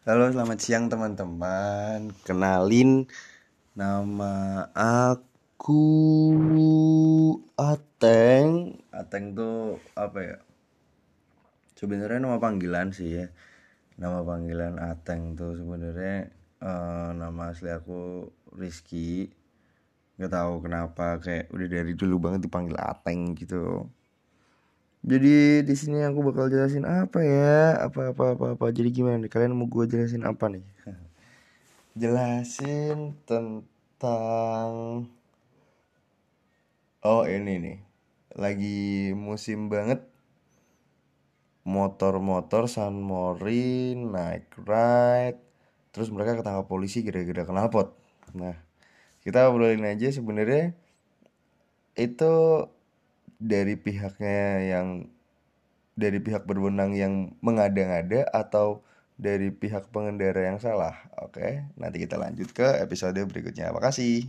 Halo, selamat siang teman-teman. Kenalin nama aku Ateng. Ateng tuh apa ya? Sebenarnya nama panggilan sih ya. Nama panggilan Ateng tuh sebenarnya uh, nama asli aku Rizky. Gak tahu kenapa kayak udah dari dulu banget dipanggil Ateng gitu. Jadi di sini aku bakal jelasin apa ya, apa apa apa apa. Jadi gimana nih? Kalian mau gue jelasin apa nih? jelasin tentang Oh ini nih, lagi musim banget motor-motor San Mori naik ride, terus mereka ketangkap polisi gara-gara knalpot. Nah, kita obrolin aja sebenarnya itu dari pihaknya yang dari pihak berwenang yang mengada-ngada atau dari pihak pengendara yang salah. Oke, nanti kita lanjut ke episode berikutnya. Makasih.